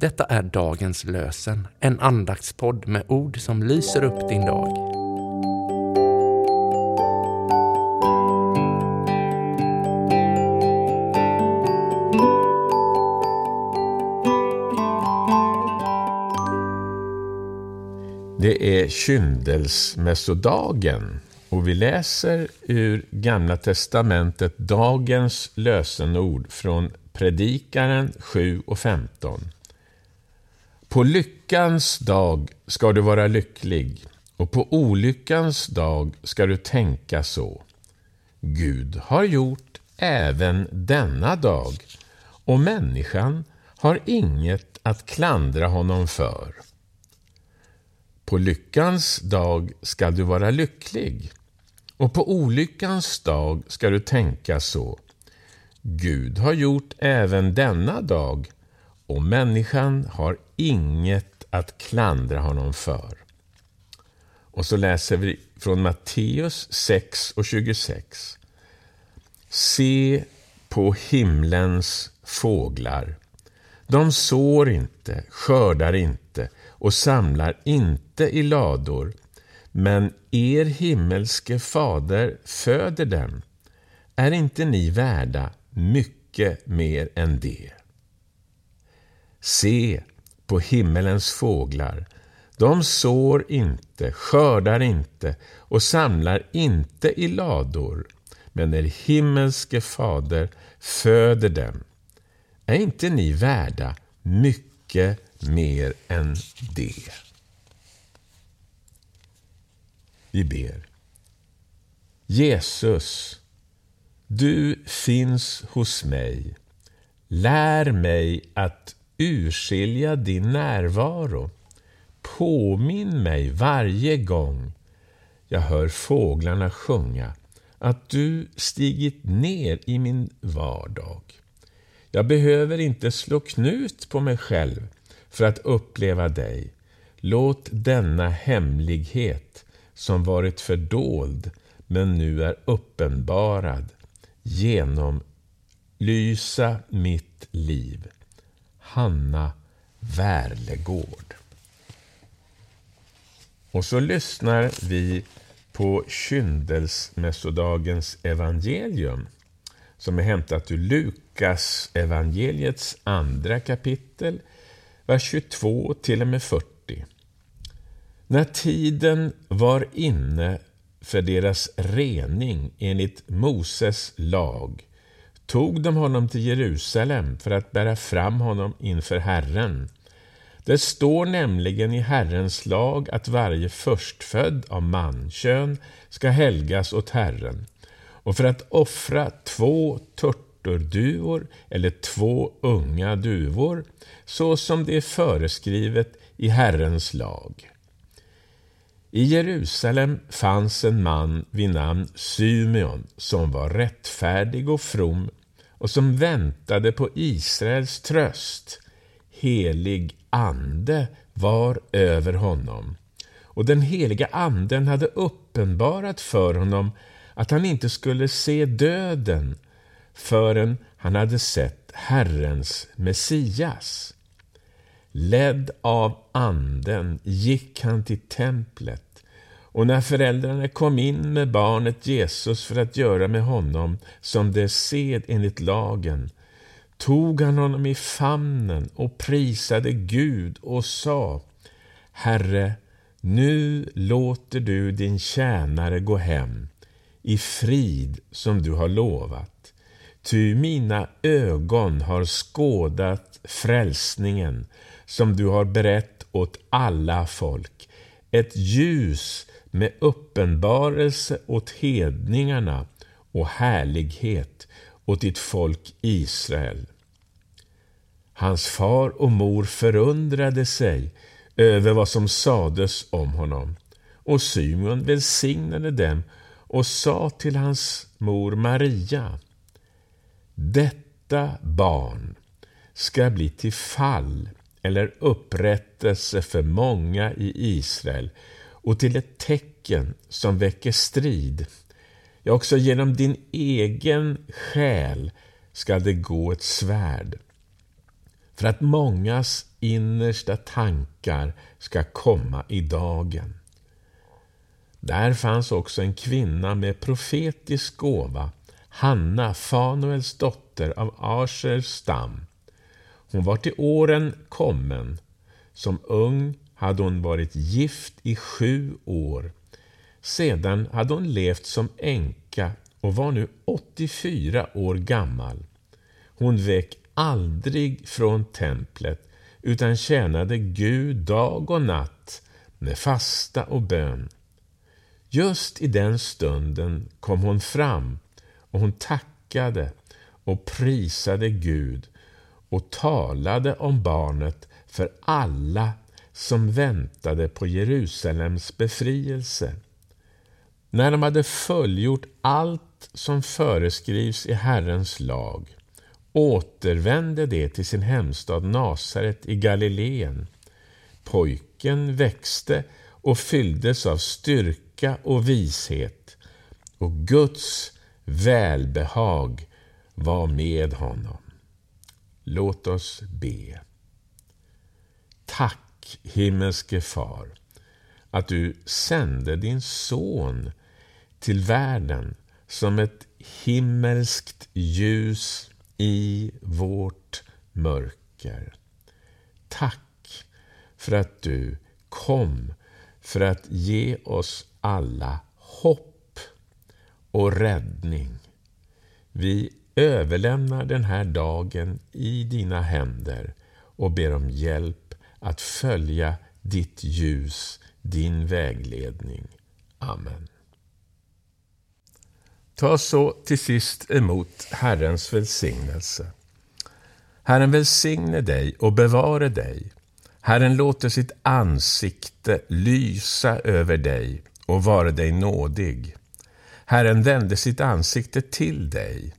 Detta är dagens lösen, en andaktspodd med ord som lyser upp din dag. Det är kyndelsmässodagen och vi läser ur Gamla testamentet dagens lösenord från Predikaren 7 och 15. På lyckans dag ska du vara lycklig och på olyckans dag ska du tänka så. Gud har gjort även denna dag och människan har inget att klandra honom för. På lyckans dag ska du vara lycklig och på olyckans dag ska du tänka så. Gud har gjort även denna dag och människan har inget att klandra honom för. Och så läser vi från Matteus 6 och 26. Se på himlens fåglar. De sår inte, skördar inte och samlar inte i lador, men er himmelske fader föder dem. Är inte ni värda mycket mer än det? Se på himmelens fåglar. De sår inte, skördar inte och samlar inte i lador, men er himmelske fader föder dem. Är inte ni värda mycket mer än det? Vi ber. Jesus, du finns hos mig. Lär mig att urskilja din närvaro. Påminn mig varje gång jag hör fåglarna sjunga att du stigit ner i min vardag. Jag behöver inte slå knut på mig själv för att uppleva dig. Låt denna hemlighet som varit fördold men nu är uppenbarad genomlysa mitt liv. Hanna Värlegård. Och så lyssnar vi på kyndelsmässodagens evangelium som är hämtat ur Lukas evangeliets andra kapitel, vers 22 till och med 40. När tiden var inne för deras rening enligt Moses lag tog de honom till Jerusalem för att bära fram honom inför Herren. Det står nämligen i Herrens lag att varje förstfödd av mankön ska helgas åt Herren. Och för att offra två turturduvor eller två unga duvor, så som det är föreskrivet i Herrens lag. I Jerusalem fanns en man vid namn Symeon som var rättfärdig och from och som väntade på Israels tröst. Helig ande var över honom. Och den heliga anden hade uppenbarat för honom att han inte skulle se döden förrän han hade sett Herrens Messias. Ledd av anden gick han till templet och när föräldrarna kom in med barnet Jesus för att göra med honom som det sed enligt lagen, tog han honom i famnen och prisade Gud och sa Herre, nu låter du din tjänare gå hem i frid som du har lovat. Ty mina ögon har skådat frälsningen som du har berett åt alla folk, ett ljus med uppenbarelse åt hedningarna och härlighet åt ditt folk Israel. Hans far och mor förundrade sig över vad som sades om honom och Symeon välsignade dem och sa till hans mor Maria detta barn ska bli till fall eller upprättelse för många i Israel och till ett tecken som väcker strid. Ja, också genom din egen själ ska det gå ett svärd för att mångas innersta tankar ska komma i dagen. Där fanns också en kvinna med profetisk gåva, Hanna, Fanuels dotter av Asers stam. Hon var till åren kommen. Som ung hade hon varit gift i sju år. Sedan hade hon levt som änka och var nu 84 år gammal. Hon vek aldrig från templet utan tjänade Gud dag och natt med fasta och bön. Just i den stunden kom hon fram och hon tackade och prisade Gud och talade om barnet för alla som väntade på Jerusalems befrielse. När de hade fullgjort allt som föreskrivs i Herrens lag återvände de till sin hemstad Nasaret i Galileen. Pojken växte och fylldes av styrka och vishet och Guds välbehag var med honom. Låt oss be. Tack, himmelske Far, att du sände din son till världen som ett himmelskt ljus i vårt mörker. Tack för att du kom för att ge oss alla hopp och räddning. Vi överlämnar den här dagen i dina händer och ber om hjälp att följa ditt ljus, din vägledning. Amen. Ta så till sist emot Herrens välsignelse. Herren välsigne dig och bevare dig. Herren låter sitt ansikte lysa över dig och vare dig nådig. Herren vände sitt ansikte till dig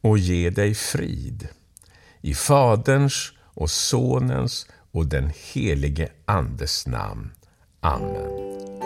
och ge dig frid. I Faderns och Sonens och den helige Andes namn. Amen.